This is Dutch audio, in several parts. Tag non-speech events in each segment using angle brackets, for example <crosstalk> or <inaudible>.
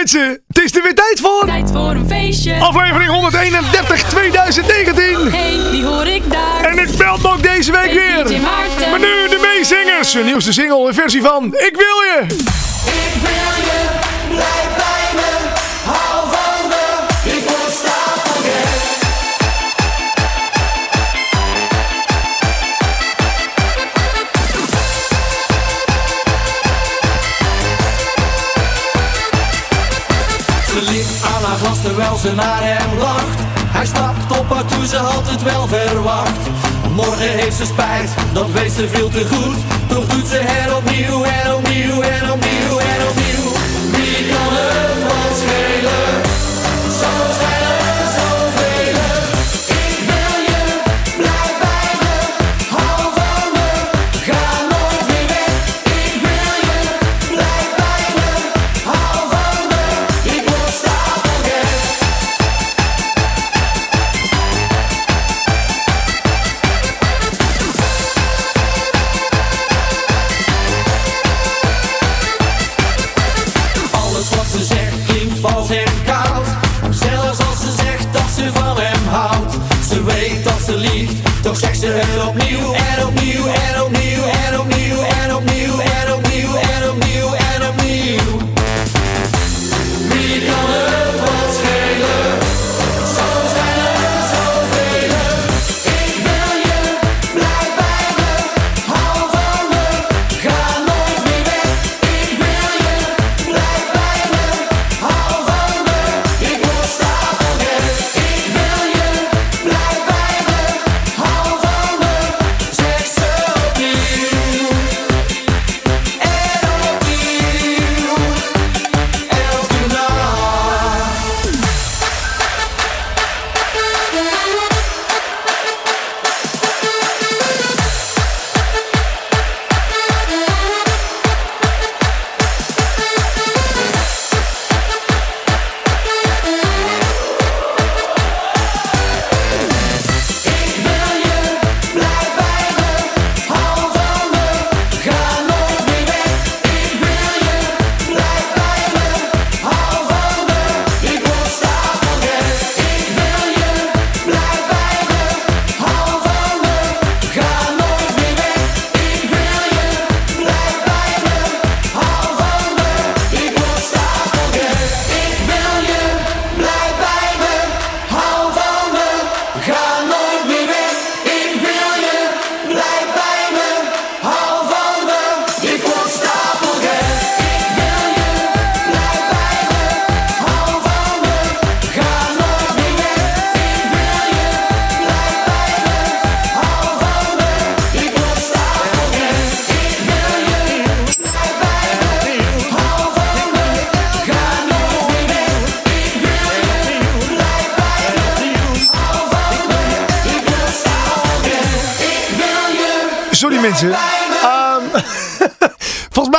mensen, het is er weer tijd voor. Tijd voor een feestje. Aflevering 131 2019. Hey, die hoor ik daar. En ik bel ook deze week weer. DJ Maarten. Maar nu de meezingers. Hun nieuwste single in versie van Ik wil je. Ik wil je, blijf bij ze naar hem lacht. Hij stapt op haar toe, ze had het wel verwacht. Morgen heeft ze spijt, dat weet ze veel te goed. Toch doet ze het opnieuw en opnieuw en opnieuw en opnieuw. Wie kan het wat?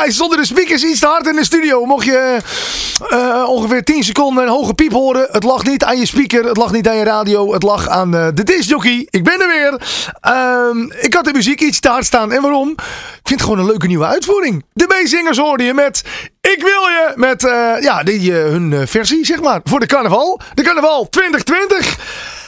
Mij stonden de speakers iets te hard in de studio. Mocht je eh, ongeveer 10 seconden een hoge piep horen. Het lag niet aan je speaker. Het lag niet aan je radio. Het lag aan eh, de discjockey. Ik ben er weer. Ehm, ik had de muziek iets te hard staan. En waarom? Ik vind het gewoon een leuke nieuwe uitvoering. De meezingers hoorde je met Ik wil je. Met eh, ja, die, hun versie zeg maar. Voor de carnaval. De carnaval 2020.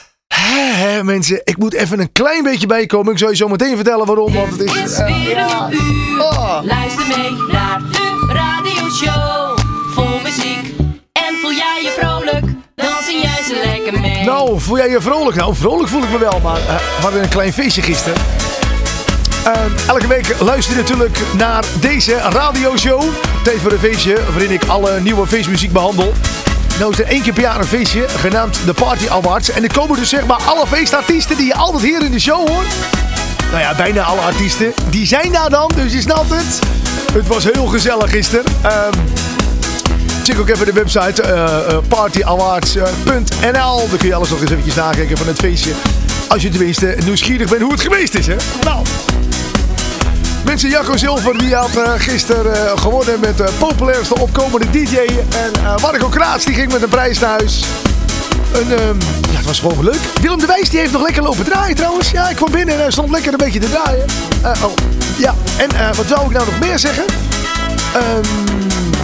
Hè, mensen, ik moet even een klein beetje bijkomen. Ik zal je zo meteen vertellen waarom. Want het is. is eh, weer een uur. Oh. Luister mee naar de radioshow. Vol muziek. En voel jij je vrolijk? Dan zing jij ze lekker mee. Nou, voel jij je vrolijk? Nou, vrolijk voel ik me wel, maar eh, we hadden een klein feestje gisteren. Elke week luister je natuurlijk naar deze radioshow. Tijd voor een feestje waarin ik alle nieuwe feestmuziek behandel. Nou één keer per jaar een feestje genaamd de Party Awards. En er komen dus zeg maar alle feestartiesten die je altijd hier in de show hoort. Nou ja, bijna alle artiesten. Die zijn daar dan, dus je snapt het. Het was heel gezellig gisteren. Ehm, Check ook even de website eh, eh, partyawards.nl. Daar kun je alles nog eens eventjes nakijken van het feestje. Als je tenminste nieuwsgierig bent hoe het geweest is, hè? Nou. Mensen, Jacco Zilver die had eh, gisteren eh, gewonnen met de populairste opkomende DJ. En eh Marco Kraats die ging met een prijs naar huis. En, ehm, ja, het was gewoon leuk. Willem de Wijs die heeft nog lekker lopen draaien trouwens. Ja, ik kwam binnen en hij stond lekker een beetje te draaien. Eh, oh, ja. En eh, wat zou ik nou nog meer zeggen? Ehm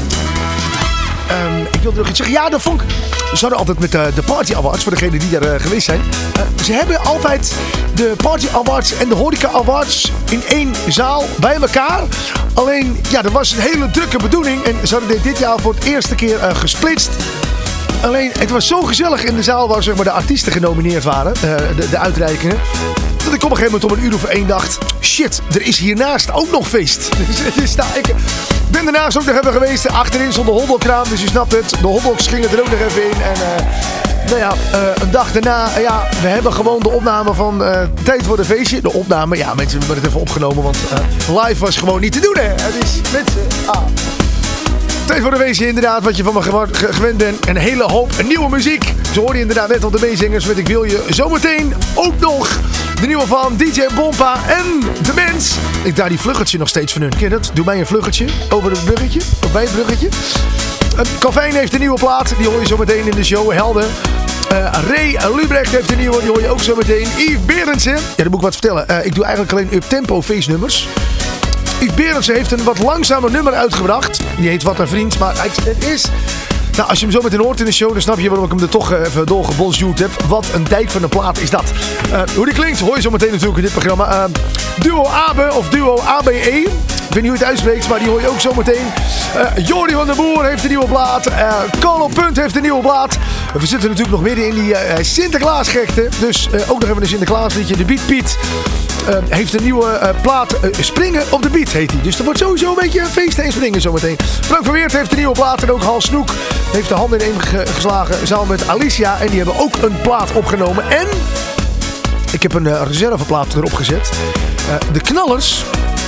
ehm, ik wilde nog iets zeggen. Ja, de vonk. We zouden altijd met de, de Party Awards, voor degenen die daar eh, geweest zijn. Eh, ze hebben altijd de Party Awards en de Horeca Awards in één zaal bij elkaar. Alleen, ja, er was een hele drukke bedoeling. En ze hadden dit, dit jaar voor het eerste keer eh, gesplitst. Alleen, het was zo gezellig in de zaal waar zeg maar, de artiesten genomineerd waren. eh, de, de uitreikingen. Dat ik op een gegeven moment om een uur of één dacht... Shit, er is hiernaast ook nog feest. <laughs> Dus nou, ik ben daarnaast ook nog even geweest. Achterin stond de hotdogkraam, dus je snapt het. De hotdogs gingen er ook nog even in. En eh, nou ja, eh, een dag daarna... ja, we hebben gewoon de opname van Tijd voor de Feestje. De opname, ja, mensen hebben het even opgenomen. Want live was gewoon niet te doen, hè. Het is mensen... Ah. Tijd voor de wezen inderdaad, wat je van me gewend bent. Een hele hoop nieuwe muziek. Zo hoorde je inderdaad net op de meezingers met Ik Wil Je. Zometeen ook nog de nieuwe van DJ Bompa en De Mens. Ik draai die vluggetje nog steeds van hun. Ken dat? Doe mij een vluggetje over het bruggetje. Of bij het bruggetje. Uh, Calvin heeft een nieuwe plaat. Die hoor je zometeen in de show. Helden. Eh, Ray Lubrecht heeft een nieuwe. Die hoor je ook zometeen. Yves Berendsen. Ja, dat moet ik wat vertellen. Eh, ik doe eigenlijk alleen up-tempo feestnummers. Yves Berendsen heeft een wat langzamer nummer uitgebracht. Die heet Wat een Vriend. Maar het is... Nou, als je hem zo meteen hoort in de show, dan snap je waarom ik hem er toch eh, even doorgebonsjoerd heb. Wat een dijk van een plaat is dat. Eh, hoe die klinkt, hoor je zo meteen natuurlijk in dit programma. Eh, duo Abe of Duo ABE. Ik weet niet hoe het uitspreekt, maar die hoor je ook zo meteen. Eh Jordi van der Boer heeft een nieuwe plaat. Eh Colo Punt heeft een nieuwe plaat. We zitten natuurlijk nog midden in die eh Sinterklaasgekte. Dus ook nog even een Sinterklaasliedje. De Beat Piet heeft een nieuwe plaat. Springen op de Beat heet hij. Dus er wordt sowieso een beetje een feest en springen zometeen. Frank van Weert heeft een nieuwe plaat. En ook Hans Snoek heeft de handen in ge- geslagen. Samen met Alicia. En die hebben ook een plaat opgenomen. En ik heb een reserveplaat erop gezet. De Knallers.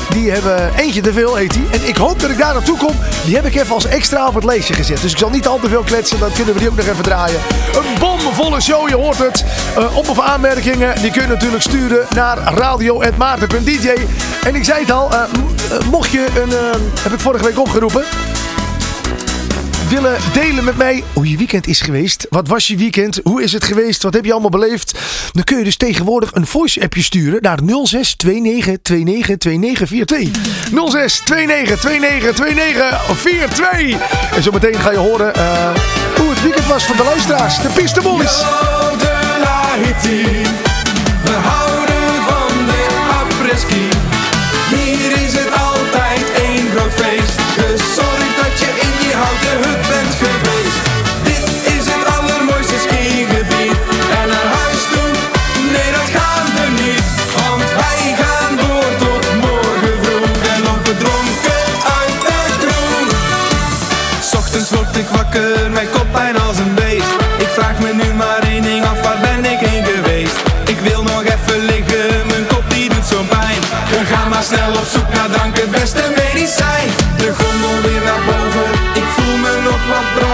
Die hebben eentje te veel, heet die. En ik hoop dat ik daar naartoe kom. Die heb ik even als extra op het leesje gezet. Dus ik zal niet al te veel kletsen. Dan kunnen we die ook nog even draaien. Een bomvolle show, je hoort het. Eh, op- of aanmerkingen, die kun je natuurlijk sturen naar radio.maarten.dj. En ik zei het al, eh, eh, mocht je een... heb ik vorige week opgeroepen willen delen met mij hoe je weekend is geweest. Wat was je weekend? Hoe is het geweest? Wat heb je allemaal beleefd? Dan kun je dus tegenwoordig een voice appje sturen naar 06 29 29 2942. 06 29 29 2942. En ga je horen eh, hoe het weekend was van de luisteraars. De Piste Boys. We houden van de apres-ski. Drank, het beste medicijn. De gondel weer naar boven, ik voel me nog wat brak.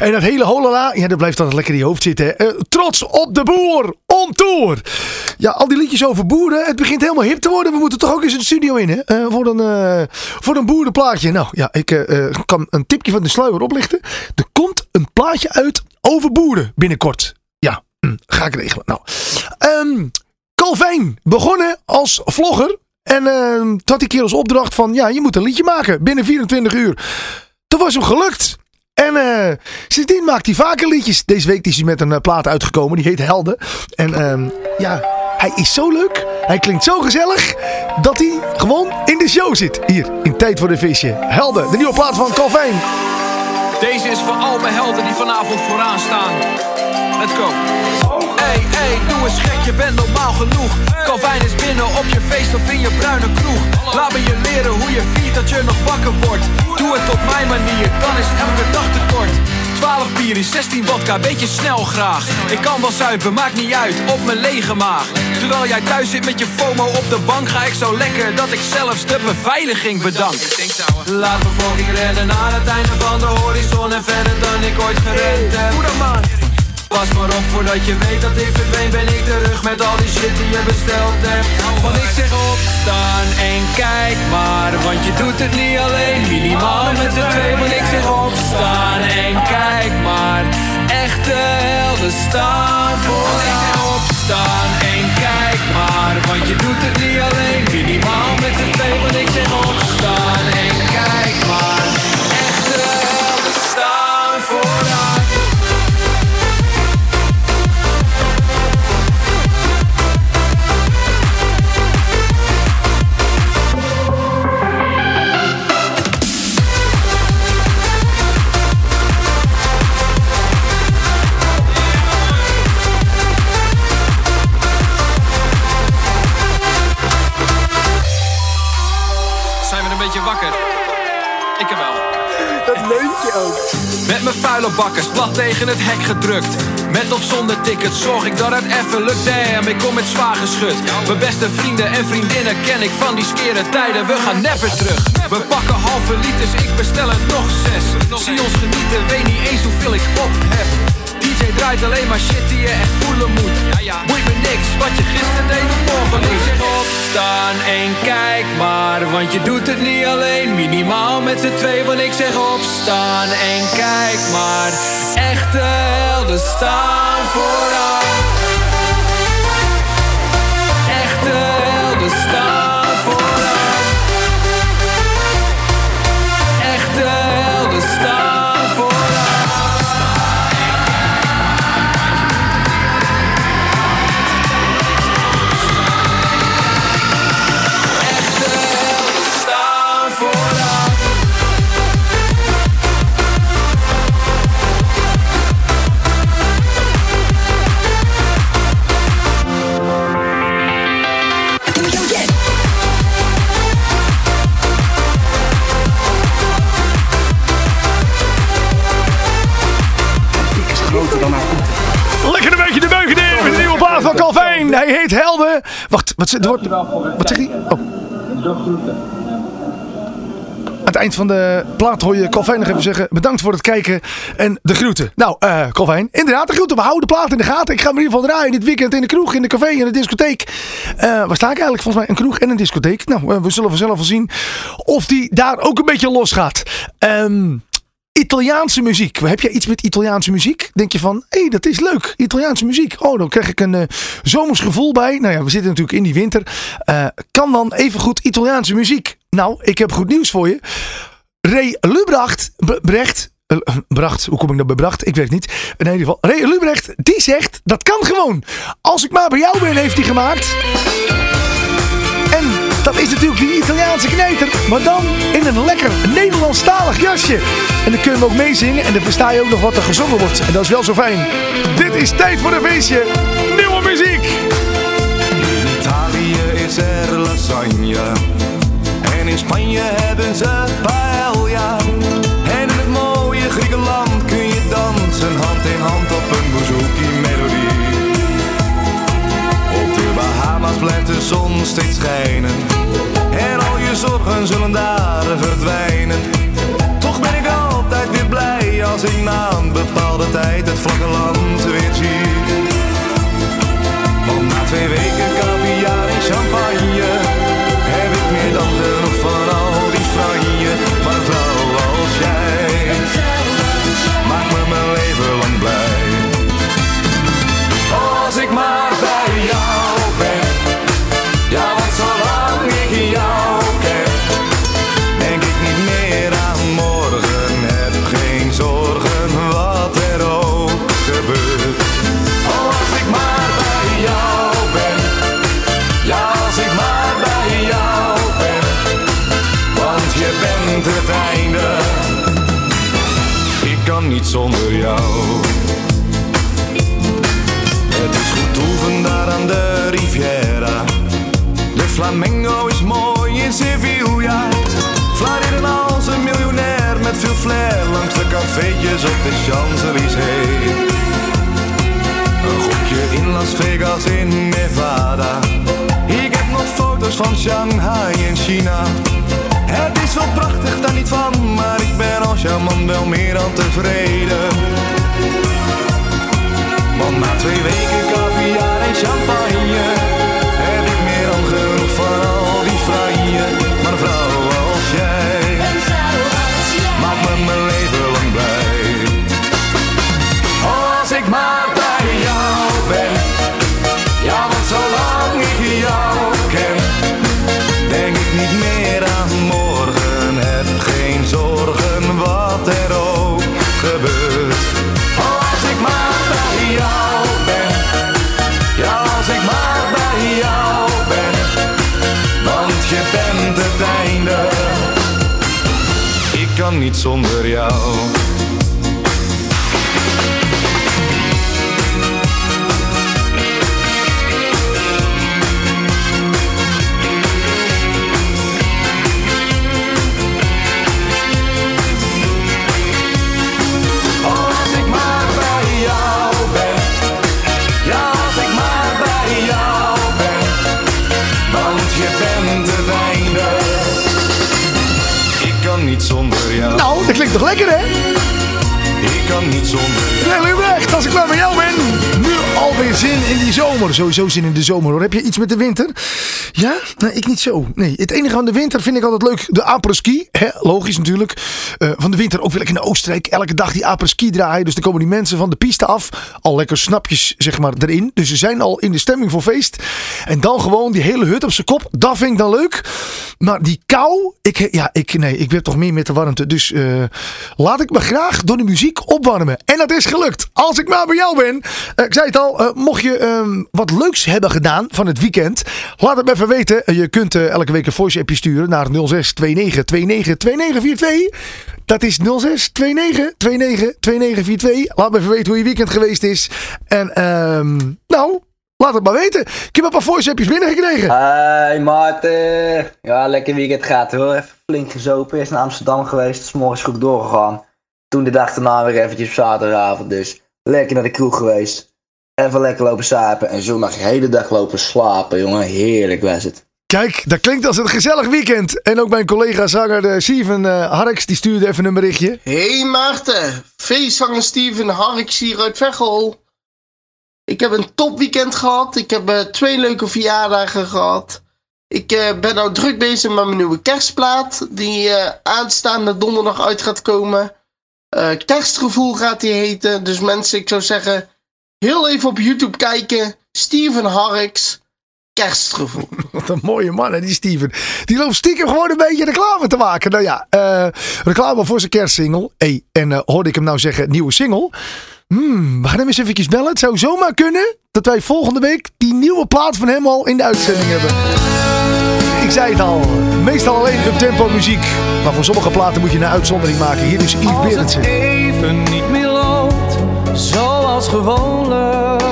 En dat hele holala, ja, dat blijft dan lekker in je hoofd zitten. Eh, trots op de boer, on tour. Ja, al die liedjes over boeren, het begint helemaal hip te worden. We moeten toch ook eens een studio in, hè? Eh, voor, een, eh, voor een boerenplaatje. Nou, ja, ik kan een tipje van de sluier oplichten. Er komt een plaatje uit over boeren binnenkort. Ja, hm, ga ik regelen. Nou, Calvijn, begonnen als vlogger. En eh, toen had die kerel als opdracht van, ja, je moet een liedje maken binnen 24 uur. Dat was hem gelukt. En eh, sindsdien maakt hij vaker liedjes. Deze week is hij met een eh, plaat uitgekomen, die heet Helden. En ehm, ja, hij is zo leuk, hij klinkt zo gezellig, dat hij gewoon in de show zit. Hier, in Tijd voor de Visje. Helden, de nieuwe plaat van Calvijn. Deze is voor al mijn helden die vanavond vooraan staan. Let's go. Hey, hey, doe eens gek, je bent normaal genoeg. Calvin is binnen op je feest of in je bruine kroeg. Laat me je leren hoe je viert dat je nog wakker wordt. Doe het op mijn manier, dan is elke dag te kort. 12 bier in 16 vodka, beetje snel graag. Ik kan wel zuipen, maakt niet uit, op mijn lege maag. Terwijl jij thuis zit met je FOMO op de bank, ga ik zo lekker dat ik zelfs de beveiliging bedank. Laat me fucking rennen naar het einde van de horizon en verder dan ik ooit gerend heb. Pas maar op voordat je weet dat ik verdween. Ben ik terug met al die shit die je besteld hebt. Want ik zeg opstaan en kijk maar. Want je doet het niet alleen. Minimaal met z'n twee Want ik zeg opstaan en kijk maar. Echte helden staan vooraan Opstaan en kijk maar. Want je doet het niet alleen. Minimaal met z'n twee Want ik zeg opstaan Beetje wakker? Ik er wel. Dat leuntje ook. Met mijn vuile bakkers plat tegen het hek gedrukt. Met of zonder ticket zorg ik dat het even lukt. Damn, ik kom met zwaar geschud. Mijn beste vrienden en vriendinnen ken ik van die skere tijden. We gaan never terug. We pakken halve liters, ik bestel er nog zes. Zie ons genieten, weet niet eens hoeveel ik op heb. DJ draait alleen maar shit die je echt voelen moet. Ja, ja. Boeit me niks wat je gisteren deed of morgen. Ik zeg opstaan en kijk maar, want je doet het niet alleen. Minimaal met z'n twee, want ik zeg opstaan en kijk maar. Echte helden staan vooraan. Hij heet Helden. Wacht, wat, zit- wordt, wat zegt hij? Oh. Aan het eind van de plaat hoor je Calvin nog even zeggen bedankt voor het kijken en de groeten. Nou, Calvin, inderdaad de groeten. We houden de plaat in de gaten. Ik ga hem in ieder geval draaien dit weekend in de kroeg, in de café, in de discotheek. Eh, waar sta ik eigenlijk? Volgens mij een kroeg en een discotheek. Nou, eh, we zullen vanzelf wel zien of die daar ook een beetje los gaat. Ehm... Italiaanse muziek. Heb jij iets met Italiaanse muziek? Denk je van, hé, hey, dat is leuk. Italiaanse muziek. Oh, dan krijg ik een eh, zomers gevoel bij. Nou ja, we zitten natuurlijk in die winter. Eh, kan dan even goed Italiaanse muziek? Nou, ik heb goed nieuws voor je. Ray Lubrecht, Brecht, eh, Bracht, hoe kom ik nou bij Bracht? Ik weet niet. In ieder geval, Ray Lubrecht, die zegt, dat kan gewoon. Als ik maar bij jou ben, heeft hij gemaakt. En dat is natuurlijk die Italiaanse knijter. Maar dan in een lekker Nederlandstalig jasje. En dan kun je hem ook meezingen. En dan versta je ook nog wat er gezongen wordt. En dat is wel zo fijn. Dit is tijd voor een feestje. Nieuwe muziek. In Italië is er lasagne. En in Spanje hebben ze paella. En in het mooie Griekenland kun je dansen hand in hand Bahama's blijft de zon steeds schijnen. En al je zorgen zullen daar verdwijnen. Toch ben ik altijd weer blij als ik na een bepaalde tijd het vlakke land weer zie. Want na twee weken caviar en champagne Flamengo is mooi in Sevilla. Flareren als een miljonair met veel flair langs de cafeetjes op de Champs-Élysées. Een gokje in Las Vegas in Nevada. Ik heb nog foto's van Shanghai en China. Het is wel prachtig, daar niet van, maar ik ben als jouw man wel meer dan tevreden. Want na twee weken caviar en champagne van al die franje. Maar een niet zonder jou. Klinkt toch lekker hè? Ik kan niet zonder jou. Nelly Brecht, als ik maar met jou ben. Nu alweer zin in die zomer. Sowieso zin in de zomer hoor. Heb je iets met de winter? Ja? Nee, ik niet zo. Nee, het enige aan de winter vind ik altijd leuk. De apres-ski. Logisch natuurlijk. Eh, van de winter ook weer lekker in Oostenrijk. Elke dag die apres-ski draaien. Dus dan komen die mensen van de piste af. Al lekker snapjes zeg maar erin. Dus ze zijn al in de stemming voor feest. En dan gewoon die hele hut op zijn kop. Dat vind ik dan leuk. Maar die kou. Ik, ja, ik, nee, ik ben toch meer met de warmte. Dus eh, laat ik me graag door de muziek opwarmen. En dat is gelukt. Als ik maar bij jou ben. Eh, ik zei het al. mocht je ehm, wat leuks hebben gedaan van het weekend. Laat het even weten. Eh, je kunt eh, elke week een voice appje sturen naar 0629 29 2942. Dat is 0629 29 2942. Laat me even weten hoe je weekend geweest is. En ehm, nou, laat het maar weten. Ik heb een paar voice appjes binnengekregen. Hey Maarten. Ja, lekker weekend gaat hoor. Even flink gezopen. Eerst naar Amsterdam geweest. S morgens goed doorgegaan. Toen de dag daarna weer eventjes op zaterdagavond. Dus lekker naar de kroeg geweest. Even lekker lopen slapen. En zondag de hele dag lopen slapen, jongen. Heerlijk was het. Kijk, dat klinkt als een gezellig weekend. En ook mijn collega zanger eh, Steven eh, Harks, die stuurde even een berichtje. Hey Maarten, feestzanger Steven Harks hier uit Veghel. Ik heb een topweekend gehad. Ik heb eh, twee leuke verjaardagen gehad. Ik eh, ben nou druk bezig met mijn nieuwe kerstplaat. Die eh, aanstaande donderdag uit gaat komen. Eh, kerstgevoel gaat die heten. Dus mensen, ik zou zeggen, heel even op YouTube kijken. Steven Harks, kerstgevoel. <laughs> Wat een mooie man, hè, die Steven. Die loopt stiekem gewoon een beetje reclame te maken. Nou ja, eh, reclame voor zijn kerstsingle. Hey, en eh, hoorde ik hem nou zeggen, nieuwe single. Hmm, we gaan hem eens eventjes bellen. Het zou zomaar kunnen dat wij volgende week die nieuwe plaat van hem al in de uitzending hebben. Ik zei het al, meestal alleen up-tempo muziek. Maar voor sommige platen moet je een uitzondering maken. Hier is Yves Als het Berendsen. even niet meer loopt, zoals gewoonlijk.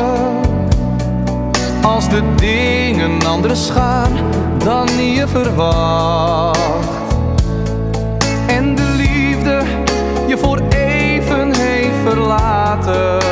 Als de dingen anders gaan dan je verwacht. En de liefde je voor even heeft verlaten.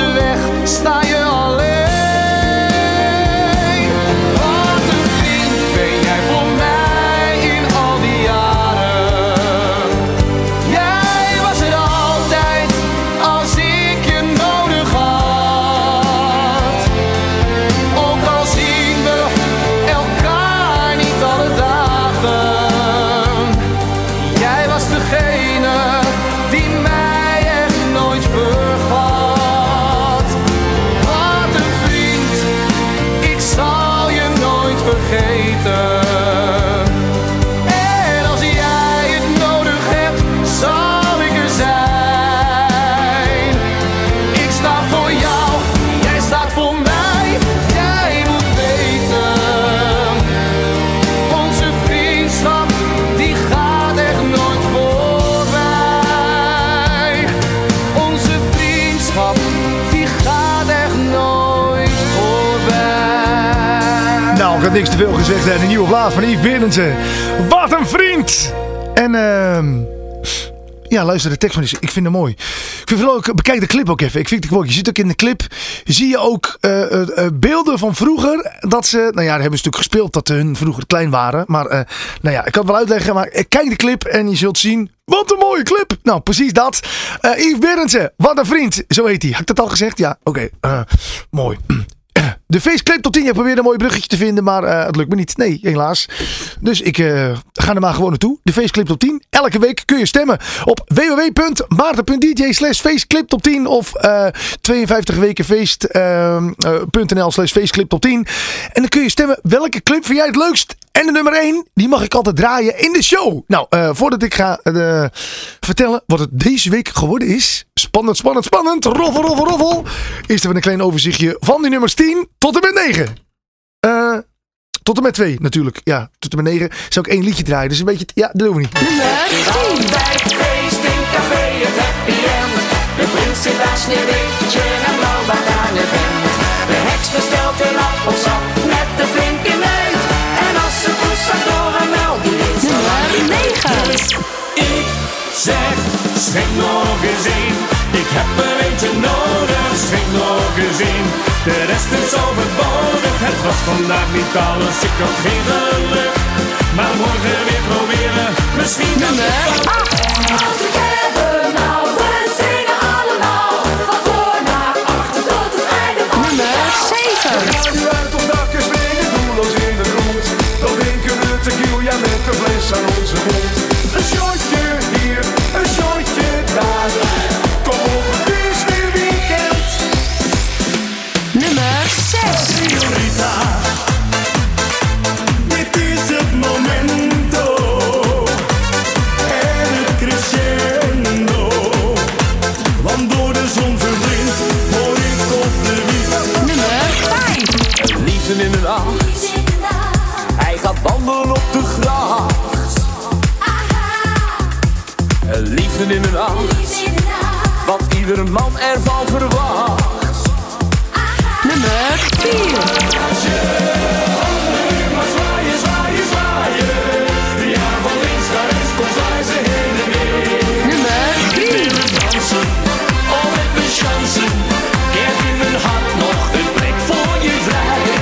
Alles weg, sta je te veel gezegd. hè. De nieuwe plaat van Yves Berendsen. Wat een vriend! En ehm ja, luister de tekst van die. Ik vind hem mooi. Ik vind vooral ook, bekijk de clip ook even. Ik vind het mooi. Je ziet ook in de clip, zie je ook eh, eh, eh, beelden van vroeger. Dat ze, nou ja, daar hebben ze natuurlijk gespeeld dat hun vroeger klein waren. Maar, eh, nou ja, ik kan het wel uitleggen. Maar kijk de clip en je zult zien. Wat een mooie clip. Nou, precies dat. Yves Berendsen, wat een vriend. Zo heet hij. Had ik dat al gezegd? Ja, oké. mooi. De faceclip tot 10. Je probeerde een mooi bruggetje te vinden, maar eh, het lukt me niet. Nee, helaas. Dus ik eh, ga er maar gewoon naartoe. De faceclip tot 10. Elke week kun je stemmen op www.maarten.dj slash faceclip tot 10 of eh 52wekenfeest.nl slash faceclip tot 10. En dan kun je stemmen welke clip vind jij het leukst. En de nummer 1, die mag ik altijd draaien in de show. Nou, eh, voordat ik ga eh, vertellen wat het deze week geworden is. Spannend, spannend, spannend. Roffel, roffel, roffel. Eerst even een klein overzichtje van die nummers 10 tot en met 9. Eh, tot en met 2 natuurlijk. Ja, tot en met 9 zou ik één liedje draaien. Dus een beetje, ja, dat doen we niet. Altijd feest in café, het happy end. De prins zit daar sneeuwwitje en blauwbaard aan de vent. De heks bestelt een appelsap met de flinke ik zeg, schenk nog eens. Ik heb er eentje nodig, schenk nog gezien. De rest is overbodig, het was vandaag niet alles. Ik had geen geluk, maar morgen weer proberen. Misschien de 8. In de nacht. Wat ieder man ervan verwacht. En weer.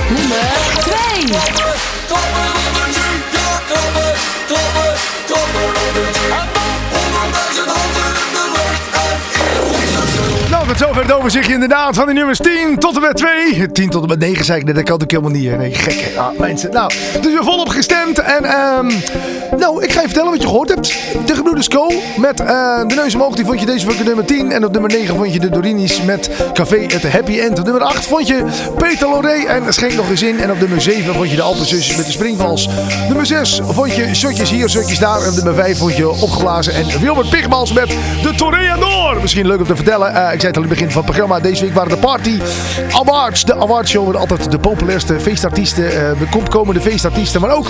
Nummer 3. Zover het overzichtje inderdaad van die nummers 10 tot en met 2. 10 tot en met 9 zei ik net, dat kan ik helemaal niet. Nee, gek hè. Ah, mensen. Nou, dus weer volop gestemd. En ehm nou, ik ga je vertellen wat je gehoord hebt. De gebroeders Co. met eh, de neus omhoog, die vond je deze week nummer 10. En op nummer 9 vond je de Dorinis met Café het Happy End. Op nummer 8 vond je Peter Loré en Schenk nog eens in. En op nummer 7 vond je de Alpenzusjes met de springvals. Nummer 6 vond je Shotjes hier, Shotjes daar. En nummer 5 vond je Opgeblazen en Wilbert Pigmans met de Toreador. Misschien leuk om te vertellen. Eh, ik zei het al begin van het programma. Deze week waren de Party Awards. De awardshow met altijd de populairste feestartiesten. eh, de komende feestartiesten. Maar ook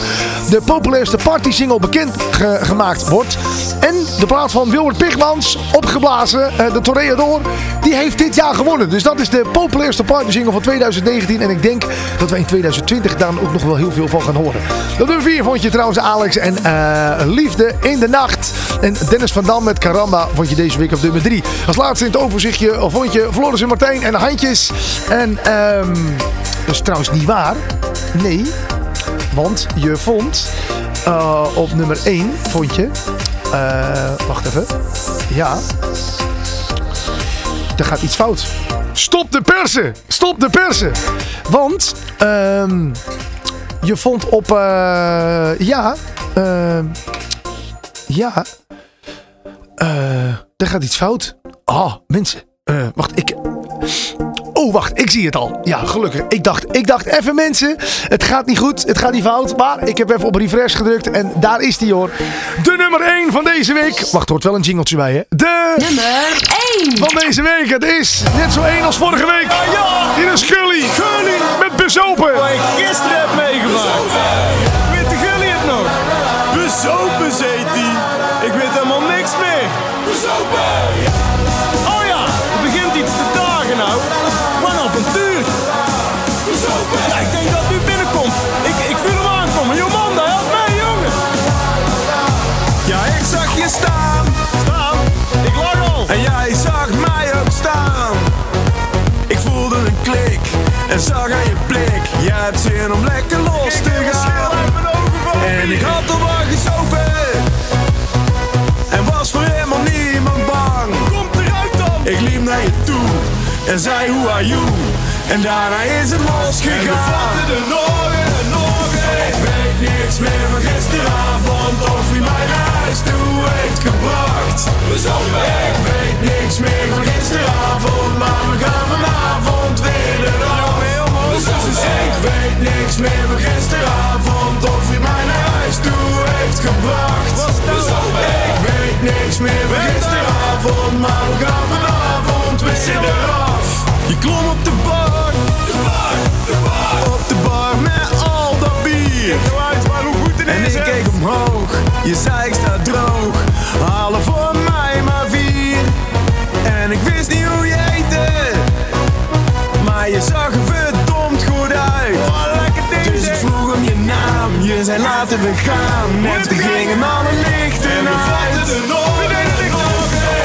de populairste party single bekend ge- gemaakt wordt. En de plaat van Wilbert Pigmans, opgeblazen, eh, de Toreador, die heeft dit jaar gewonnen. Dus dat is de populairste party single van 2019. En ik denk dat wij in 2020 daar ook nog wel heel veel van gaan horen. Op nummer 4 vond je trouwens Alex en eh, Liefde in de Nacht. En Dennis van Dam met Caramba vond je deze week op nummer 3. Als laatste in het overzichtje vond je Floris en Martijn en Handjes. En ehm dat is trouwens niet waar. Nee, want je vond eh, op nummer 1 vond je. eh, wacht even. Ja. Er gaat iets fout. Stop de persen! Stop de persen! Want ehm, je vond op. eh, ja. ehm, ja. eh, er gaat iets fout. Ah, mensen. Eh, wacht, ik. Oh, wacht, ik zie het al. Ja, gelukkig. Ik dacht, ik dacht even mensen, het gaat niet goed, het gaat niet fout. Maar ik heb even op refresh gedrukt en daar is die hoor. De nummer 1 van deze week. Wacht, er hoort wel een jingeltje bij hè. De Nummer 1. van deze week. Het is net zo één als vorige week. Hier is Gully. Gully. Met bezopen. Wat ik gisteren heb meegemaakt. Weet de jullie het nog? Bezopen, hebt zin om lekker los te gaan. En ik had al wat gezopen. En was voor helemaal niemand bang. Komt eruit dan! Ik liep naar je toe en zei hoe are you? En daarna is het losgegaan. En we vatten er nog en nog Ik weet niks meer van gisteravond of wie mij naar huis toe heeft gebracht. We zopen. Ik weet niks meer van gisteravond, maar we gaan vanavond weer eraf. Dus ik weet niks meer van gisteravond of wie mij naar huis toe heeft gebracht. Zopen. Ik weet niks meer van gisteravond, maar we gaan vanavond weer eraf. Je klom op de bar, de bar, de bar, op de bar met al dat bier. En ik keek omhoog, je zei ik sta droog, zei laten we gaan. En toen gingen alle lichten en we vatten er nog.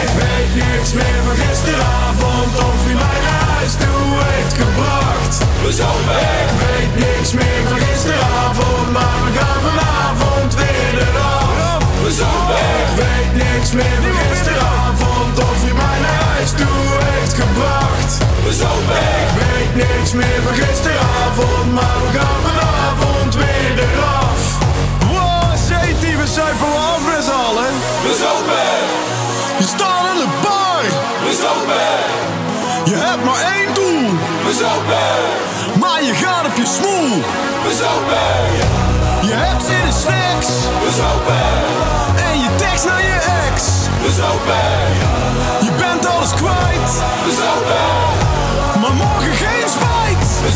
Ik weet niks meer van gisteravond of wie mij naar huis toe heeft gebracht. We zopen. Ik weet niks meer van gisteravond, maar we gaan vanavond weer eraf. We zopen. Ik weet niks meer van gisteravond of wie mij naar huis toe heeft gebracht. We zopen. Ik weet niks meer van gisteravond, maar we gaan vanavond we zuipen we af met z'n allen. We zopen. Je staat in de bar. We zopen. Je hebt maar één doel. We zopen. Maar je gaat op je smoel. We zopen. Je hebt zin in snacks. We zopen. En je tekst naar je ex. We zopen. Je bent alles kwijt. We zopen. Maar morgen geen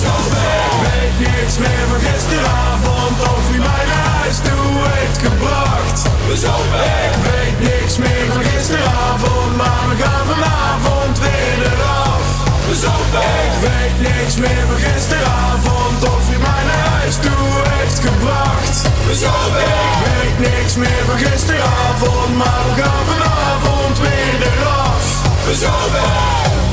zopen. Ik weet niks meer van gisteravond of wie mij naar huis toe heeft gebracht. We zopen. Ik weet niks meer van gisteravond, maar we gaan vanavond weer eraf. We zopen. Ik weet niks meer van gisteravond of wie mij naar huis toe heeft gebracht. We zopen. Ik weet niks meer van gisteravond, maar we gaan vanavond weer eraf.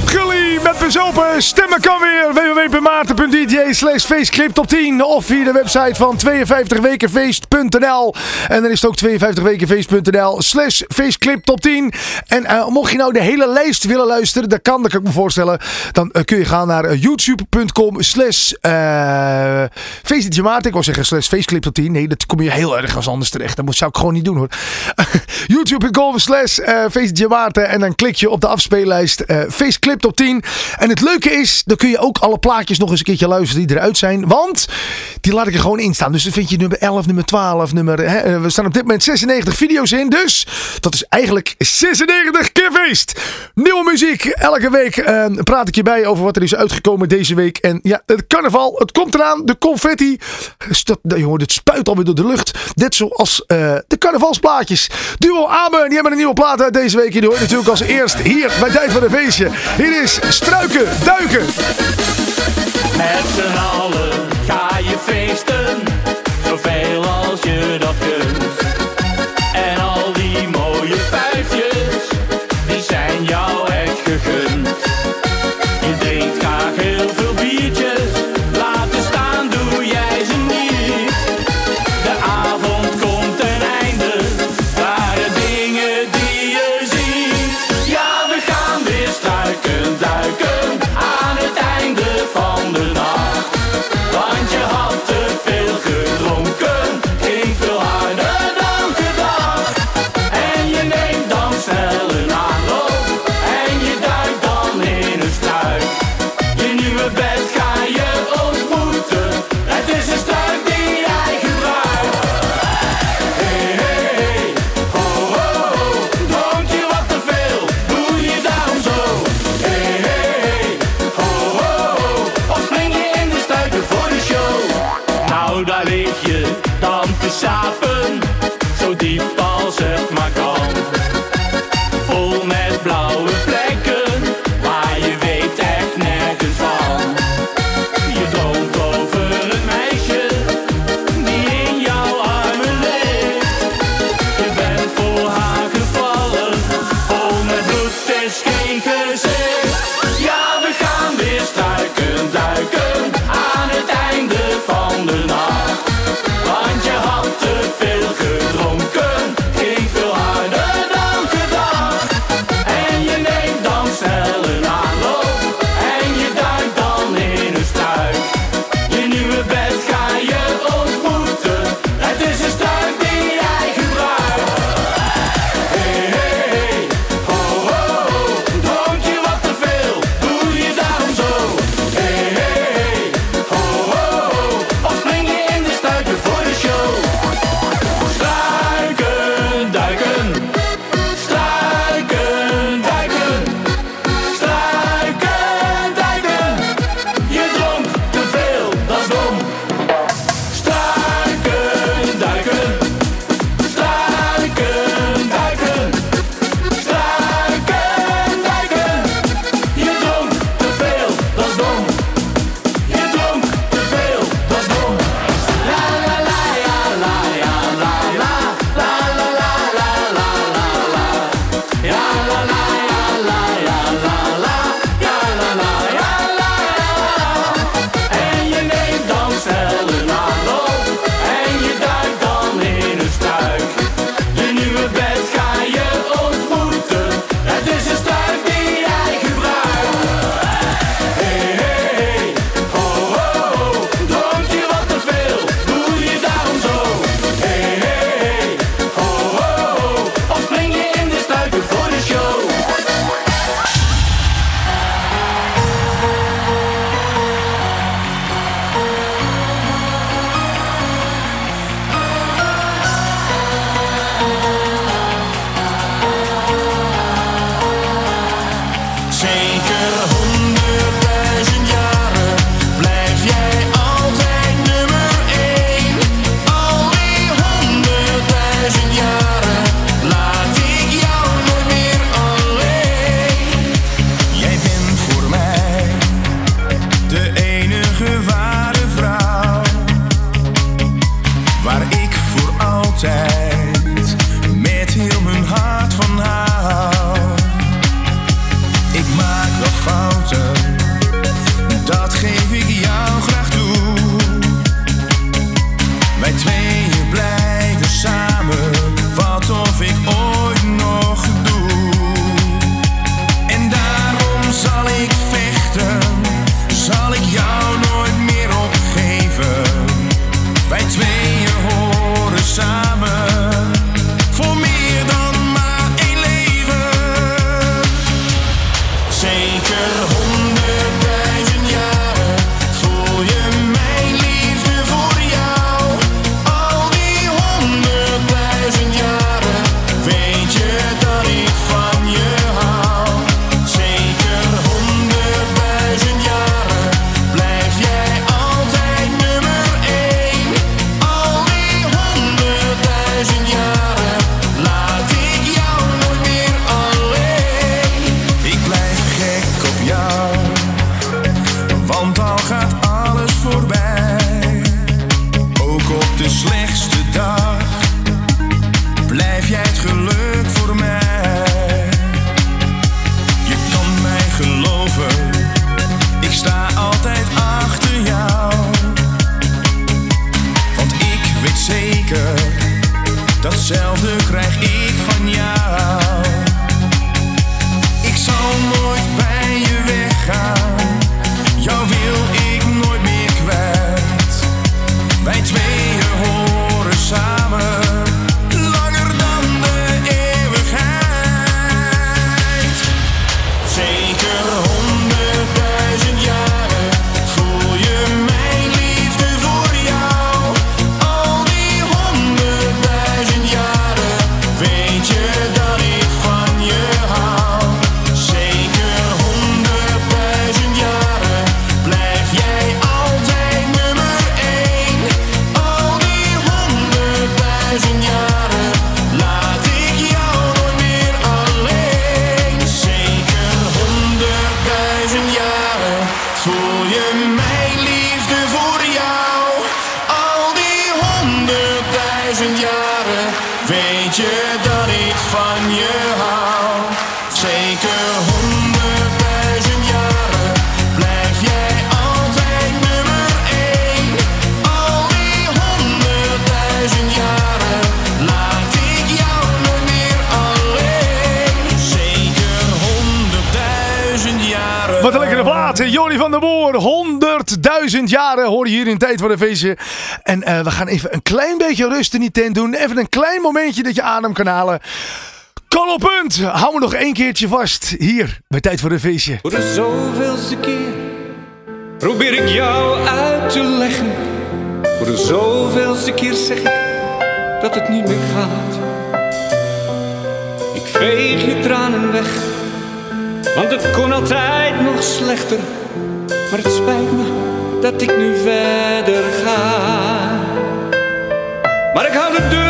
Gully met bezopen. Stemmen kan weer. www.maarten.dj slash feestclip top 10. Of via de website van 52wekenfeest.nl. En dan is het ook 52wekenfeest.nl slash feestclip top 10. En eh, mocht je nou de hele lijst willen luisteren. Dat kan, dat kan ik me voorstellen. Dan eh, kun je gaan naar eh, youtube.com slash uh, Maarten. Ik wou zeggen slash feestclip top 10. Nee, dat kom je heel erg als anders terecht. Dat zou ik gewoon niet doen hoor. <laughs> youtube.com slash feestje Maarten. En dan klik je op de afspeellijst uh, feestclip top 10. En het leuke is, dan kun je ook alle plaatjes nog eens een keertje luisteren die eruit zijn. Want die laat ik er gewoon in staan. Dus dan vind je nummer 11, nummer 12, nummer... Hè, we staan op dit moment 96 video's in. Dus dat is eigenlijk 96 keer feest. Nieuwe muziek. Elke week uh, praat ik je bij over wat er is uitgekomen deze week. En ja, het carnaval, het komt eraan. De confetti. Dat, jongen, het spuit alweer door de lucht. Net zoals de carnavalsplaatjes. Duo Amen, die hebben een nieuwe plaat uit deze week. Die hoort natuurlijk als eerst hier bij Tijd voor een Feestje. Hier is Struiken Duiken. Met z'n allen ga je feesten, 100.000 jaren hoor je hier in Tijd voor een Feestje. En eh, we gaan even een klein beetje rust in die tent doen. Even een klein momentje dat je adem kan halen. Kan op punt. Hou me nog één keertje vast. Hier bij Tijd voor een Feestje. Voor de zoveelste keer probeer ik jou uit te leggen. Voor de zoveelste keer zeg ik dat het niet meer gaat. Ik veeg je tranen weg, want het kon altijd nog slechter. Maar het spijt me dat ik nu verder ga. Maar ik hou de deur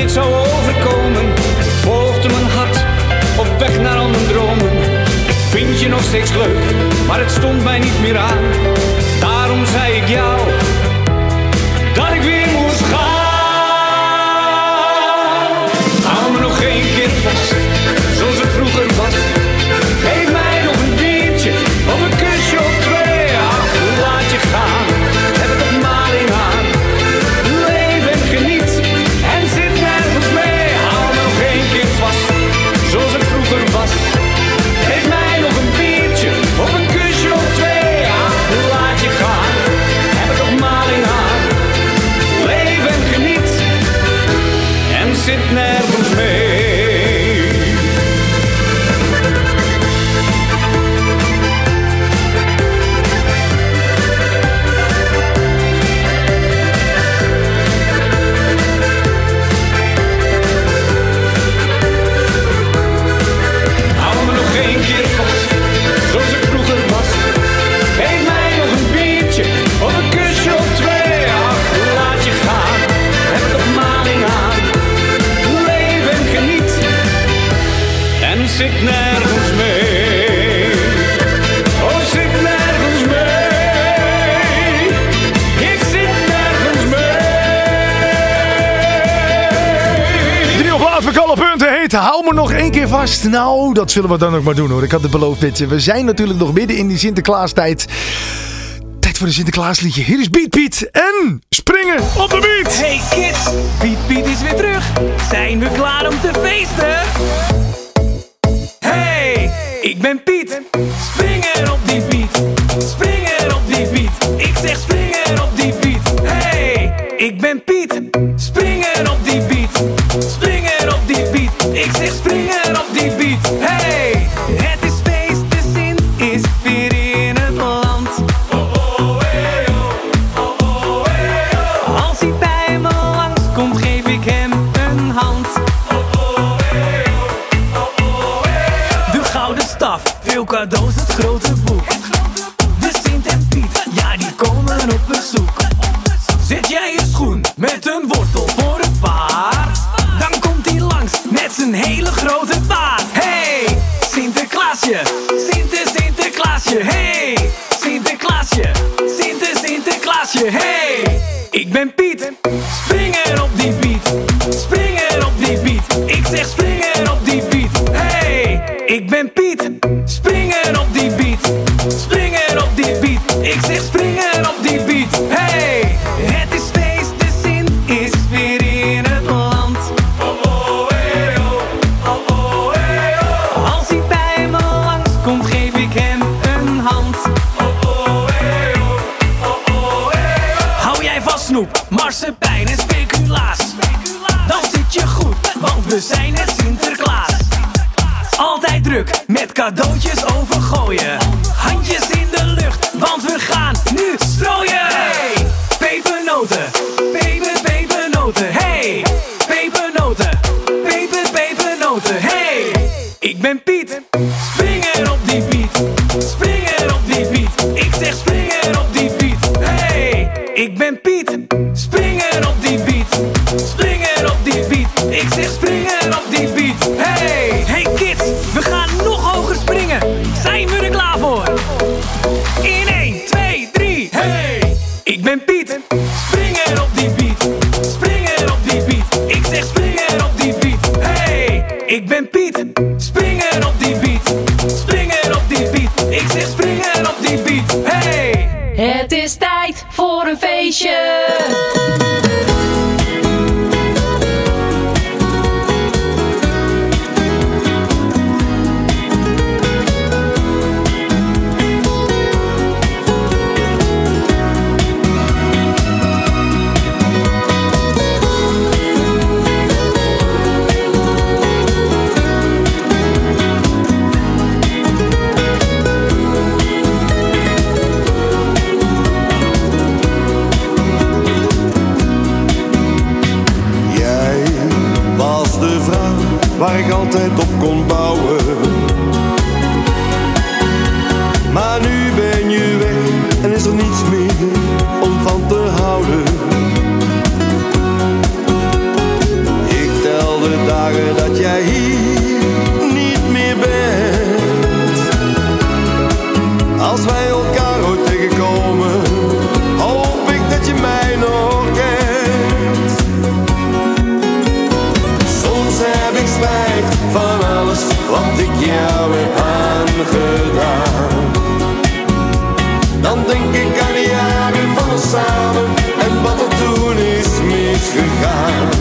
dit zou overkomen. Ik volgde mijn hart op weg naar al mijn dromen. Vind je nog steeds leuk, maar het stond mij niet meer aan. Daarom zei ik jou Heet Hou me nog één keer vast. Nou, dat zullen we dan ook maar doen hoor. Ik had het beloofd dit. We zijn natuurlijk nog midden in die Sinterklaastijd. Tijd voor een Sinterklaasliedje. Hier is Beat Piet en Springen op de beat. Hey kids, Piet Piet is weer terug. Zijn we klaar om te feesten? Hey, ik ben Piet. Springen op die beat. Springen op die beat. Ik zeg springen op die beat. Hey. zou Hey. marsepein en speculaas. Dan zit je goed, want we zijn het Sinterklaas. Altijd druk met cadeautjes dat jij hier niet meer bent. Als wij elkaar ooit tegenkomen, hoop ik dat je mij nog kent. Soms heb ik spijt van alles wat ik jou heb aangedaan. Dan denk ik aan de jaren van ons samen en wat er toen is misgegaan.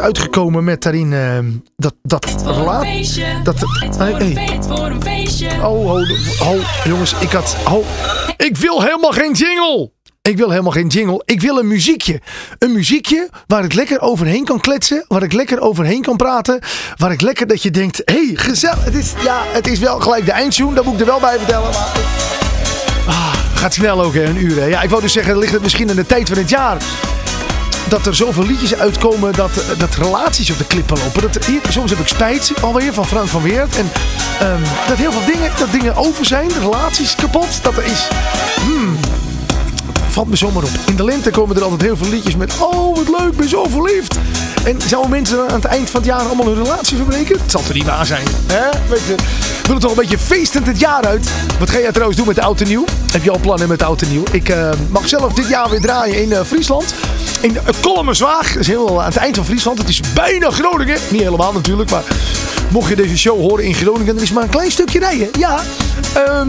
Uitgekomen met daarin eh, dat, dat relatie. Dat, hey, hey. Oh, oh, oh, jongens, ik had. Oh, ik wil helemaal geen jingle. Ik wil helemaal geen jingle. Ik wil een muziekje. Een muziekje waar ik lekker overheen kan kletsen. Waar ik lekker overheen kan praten. Waar ik lekker dat je denkt: hé, hey, gezellig. Het is, ja, het is wel gelijk de eindtune. Dat moet ik er wel bij vertellen. Maar... Ah, gaat snel ook, hè, een uur. Hè. Ja, ik wou dus zeggen, ligt het misschien in de tijd van het jaar dat er zoveel liedjes uitkomen dat, dat relaties op de klippen lopen. Dat, hier, soms heb ik spijt alweer van Frank van Weert. En ehm, dat heel veel dingen, dat dingen over zijn, relaties kapot. Dat er is. Hmm, valt me zomaar op. In de lente komen er altijd heel veel liedjes met. Oh, wat leuk, ben zo verliefd. En zouden mensen aan het eind van het jaar allemaal hun relatie verbreken? Het zal toch niet waar zijn? Hè? Weet je, we willen toch een beetje feestend het jaar uit. Wat ga jij trouwens doen met oud en nieuw? Heb je al plannen met oud en nieuw? Ik eh, mag zelf dit jaar weer draaien in eh, Friesland. In uh, Kolmenzwaag. Dat is heel aan het eind van Friesland. Het is bijna Groningen. Niet helemaal natuurlijk, maar mocht je deze show horen in Groningen, dan is maar een klein stukje rijden. Ja. Ehm,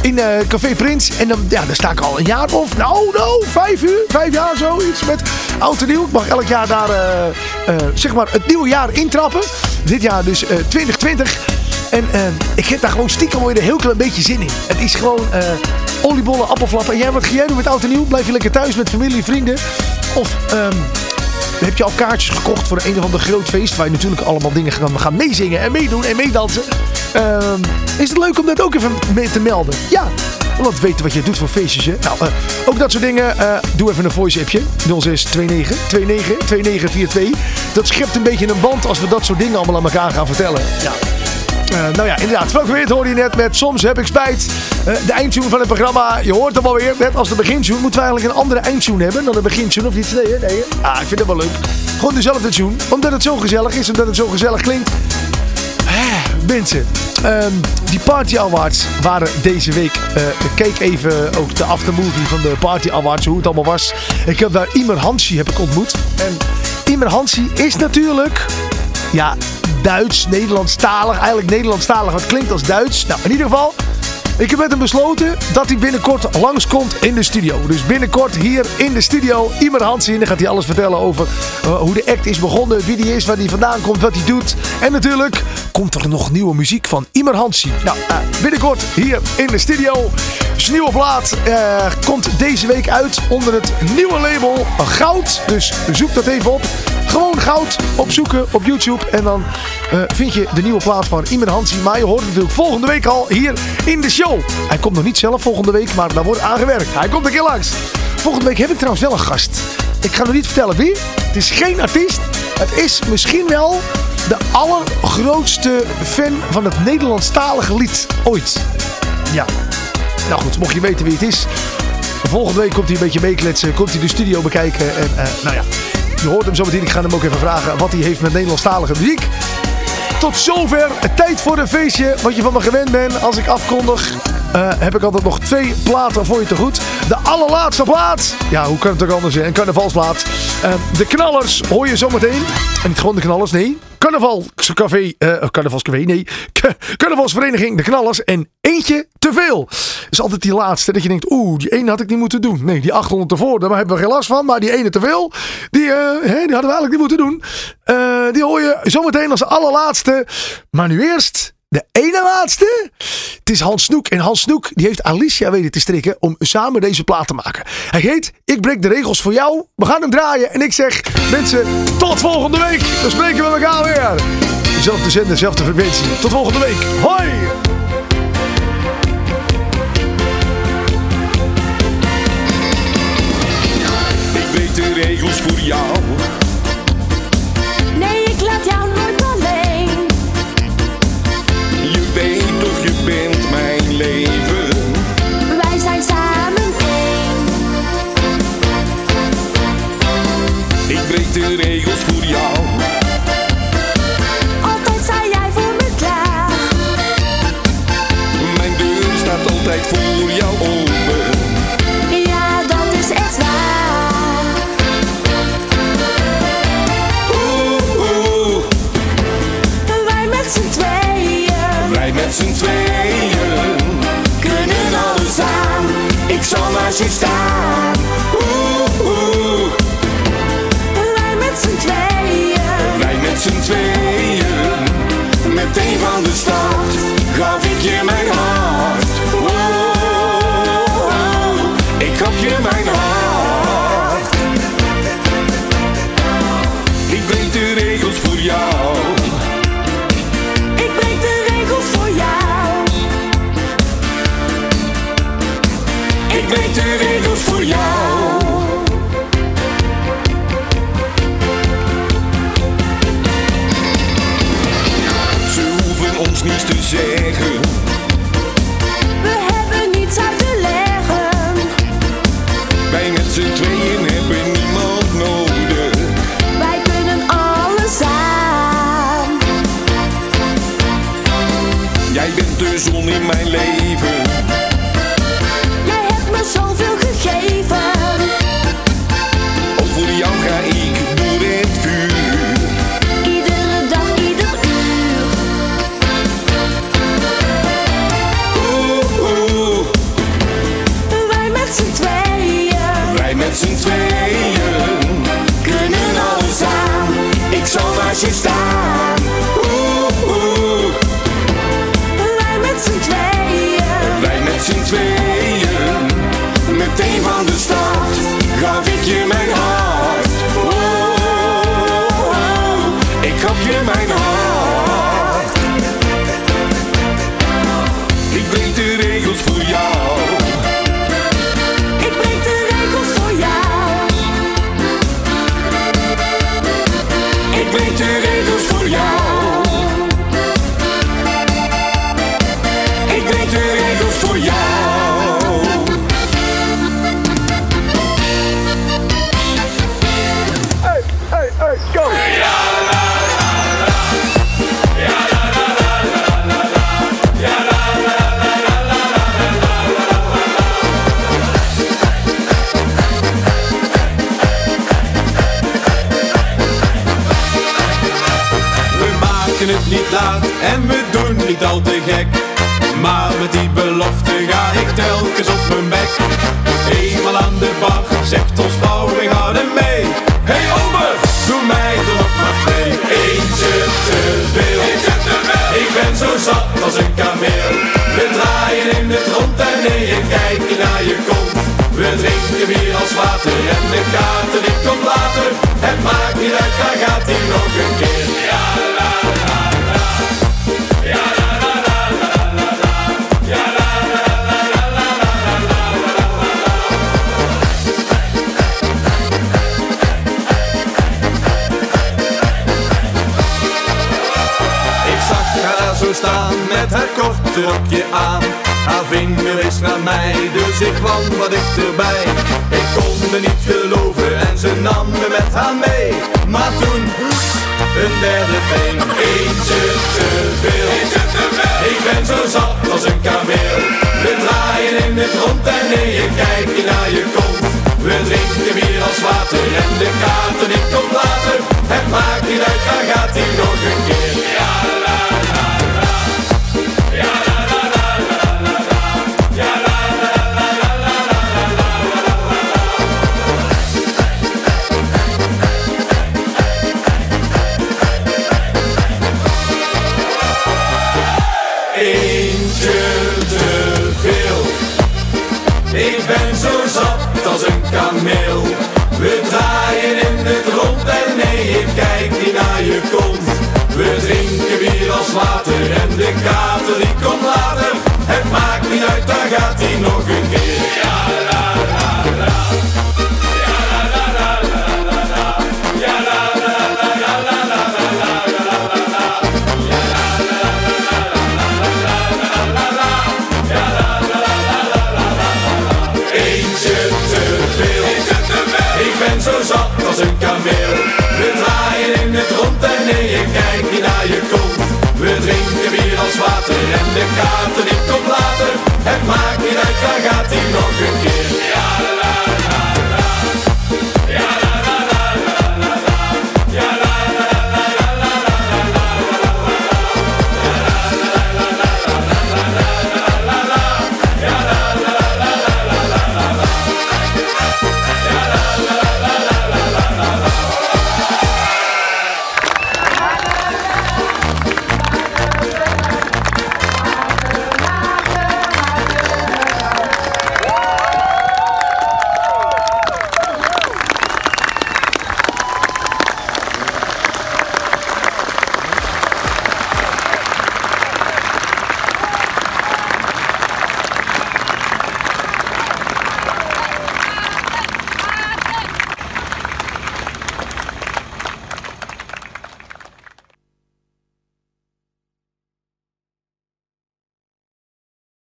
in eh, Café Prins. En dan, ja, daar sta ik al een jaar of, nou, nou, vijf uur, vijf jaar zoiets met oud en nieuw. Ik mag elk jaar daar, eh, eh, zeg maar, het nieuwe jaar intrappen. Dit jaar dus 2020. En ik heb daar gewoon stiekem weer een heel klein beetje zin in. Het is gewoon oliebollen, appelflappen. En jij, wat ga jij doen met oud en nieuw? Blijf je lekker thuis met familie, vrienden? Of... ehm heb je al kaartjes gekocht voor een of ander groot feest. Waar je natuurlijk allemaal dingen gaan, gaan meezingen en meedoen en meedansen. Ehm, is het leuk om dat ook even mee te melden? Ja, want weten wat je doet voor feestjes. Hè? Nou, eh, ook dat soort dingen. eh, doe even een voice appje. 0629 29 2942. Dat schept een beetje een band als we dat soort dingen allemaal aan elkaar gaan vertellen. Ja. Eh, nou ja, inderdaad. Frank Weert hoorde je net met Soms heb ik spijt. De eindtune van het programma. Je hoort hem alweer. Net als de begintune. Moeten we eigenlijk een andere eindtune hebben dan de begintune of iets? Nee, hè? nee. hè? Ah, ik vind het wel leuk. Gewoon dezelfde tune. Omdat het zo gezellig is. Omdat het zo gezellig klinkt. Eh, Mensen, ehm, die Party Awards waren deze week. eh, ik keek even ook de aftermovie van de Party Awards, hoe het allemaal was. Ik heb daar Imer Hansi heb ik ontmoet. En Imer Hansi is natuurlijk, ja, Duits, Nederlandstalig. Eigenlijk Nederlandstalig, wat klinkt als Duits. Nou, in ieder geval, ik heb met hem besloten dat hij binnenkort langskomt in de studio. Dus binnenkort hier in de studio, Imer Hansi. En dan gaat hij alles vertellen over eh, hoe de act is begonnen, wie die is, waar hij vandaan komt, wat hij doet. En natuurlijk komt er nog nieuwe muziek van Imer Hansi. Nou, eh, binnenkort hier in de studio. Zijn nieuwe plaat eh, komt deze week uit onder het nieuwe label Goud. Dus zoek dat even op. Gewoon goud opzoeken op YouTube. En dan eh, vind je de nieuwe plaat van Imer Hansi. Maar je hoort het natuurlijk volgende week al hier in de show. Hij komt nog niet zelf volgende week, maar daar wordt aan gewerkt. Hij komt een keer langs. Volgende week heb ik trouwens wel een gast. Ik ga nog niet vertellen wie. Het is geen artiest. Het is misschien wel de allergrootste fan van het Nederlandstalige lied ooit. Ja. Nou goed, mocht je weten wie het is. Volgende week komt hij een beetje meekletsen. Komt hij de studio bekijken. En eh, nou ja, je hoort hem zo meteen. Ik ga hem ook even vragen wat hij heeft met Nederlandstalige muziek. Tot zover. Tijd voor een feestje. Wat je van me gewend bent als ik afkondig. Eh, heb ik altijd nog twee platen voor je te goed. De allerlaatste plaat. Ja, hoe kan het ook anders zijn? Een carnavalsplaat. Eh, de knallers hoor je zometeen. En niet gewoon de knallers, nee. Carnavalscafé, eh carnavalscafé, nee. Carnavalsvereniging De Knallers en eentje te veel. is altijd die laatste dat je denkt, oeh, die ene had ik niet moeten doen. Nee, die 800 ervoor, daar hebben we geen last van. Maar die ene te veel, die, die hadden we eigenlijk niet moeten doen. Die hoor je zometeen als allerlaatste. Maar nu eerst de ene laatste. Het is Hans Snoek. En Hans Snoek die heeft Alicia weten te strikken om samen deze plaat te maken. Hij heet Ik breek de regels voor jou. We gaan hem draaien. En ik zeg mensen, tot volgende week. Dan spreken we elkaar weer. Dezelfde zender, dezelfde frequentie. Tot volgende week. Hoi! Ik breek de regels voor jou. Leven. ik zal maar zien staan. Oeh, oeh. Wij met z'n tweeën. Wij met z'n tweeën. Meteen van de stad gaf ik je mijn